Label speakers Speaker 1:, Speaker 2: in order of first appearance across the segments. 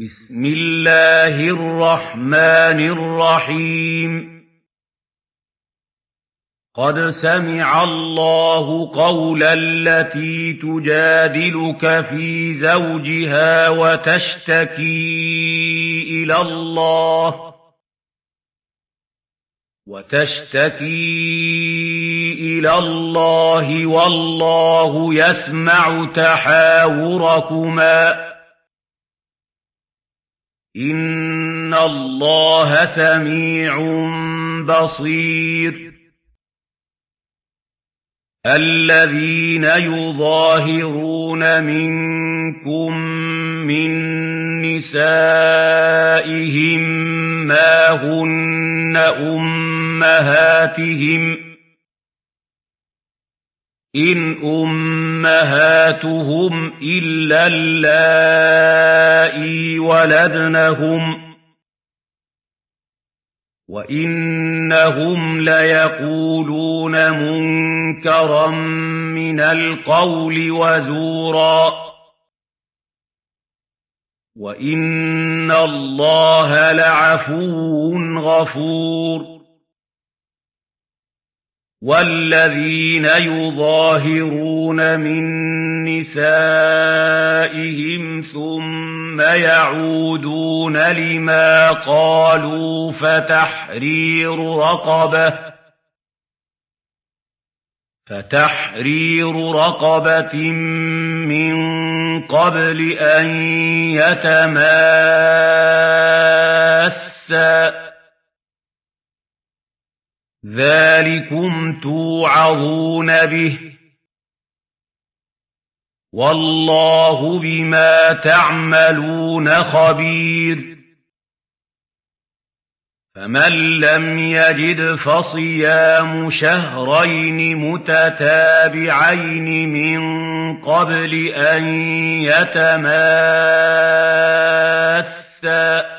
Speaker 1: بسم الله الرحمن الرحيم قد سمع الله قول التي تجادلك في زوجها وتشتكي إلى الله وتشتكي إلى الله والله يسمع تحاوركما إِنَّ اللَّهَ سَمِيعٌ بَصِيرٌ الَّذِينَ يُظَاهِرُونَ مِنكُم مِّن نِّسَائِهِم مَّا هُنَّ أُمَّهَاتِهِمْ ۖ إِنْ أُمَّهَاتُهُمْ إِلَّا اللَّائِي وَلَدْنَهُمْ ۚ وَإِنَّهُمْ لَيَقُولُونَ مُنكَرًا مِّنَ الْقَوْلِ وَزُورًا ۚ وَإِنَّ اللَّهَ لَعَفُوٌّ غَفُورٌ وَالَّذِينَ يُظَاهِرُونَ مِن نِّسَائِهِمْ ثُمَّ يَعُودُونَ لِمَا قَالُوا فَتَحْرِيرُ رَقَبَةٍ فَتَحْرِيرُ رَقَبَةٍ مِّن قَبْلِ أَن يَتَمَاسَّا ذَٰلِكُمْ تُوعَظُونَ بِهِ ۚ وَاللَّهُ بِمَا تَعْمَلُونَ خَبِيرٌ فَمَن لَّمْ يَجِدْ فَصِيَامُ شَهْرَيْنِ مُتَتَابِعَيْنِ مِن قَبْلِ أَن يَتَمَاسَّا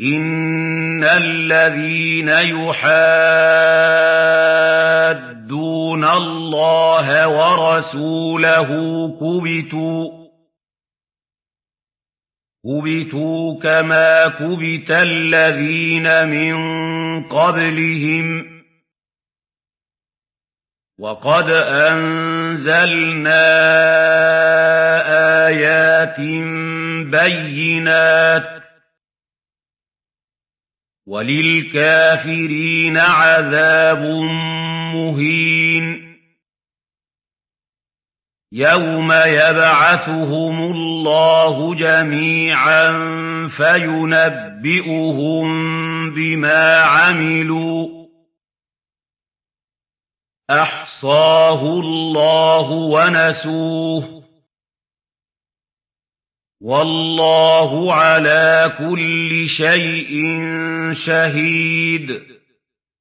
Speaker 1: إِنَّ الَّذِينَ يُحَادُّونَ اللَّهَ وَرَسُولَهُ كُبِتُوا كُبِتُوا كَمَا كُبِتَ الَّذِينَ مِن قَبْلِهِمْ ۚ وَقَدْ أَنزَلْنَا آيَاتٍ بَيِّنَاتٍ وَلِلْكَافِرِينَ عَذَابٌ مُّهِينٌ يَوْمَ يَبْعَثُهُمُ اللَّهُ جَمِيعًا فَيُنَبِّئُهُم بِمَا عَمِلُوا أَحْصَاهُ اللَّهُ وَنَسُوهُ والله على كل شيء شهيد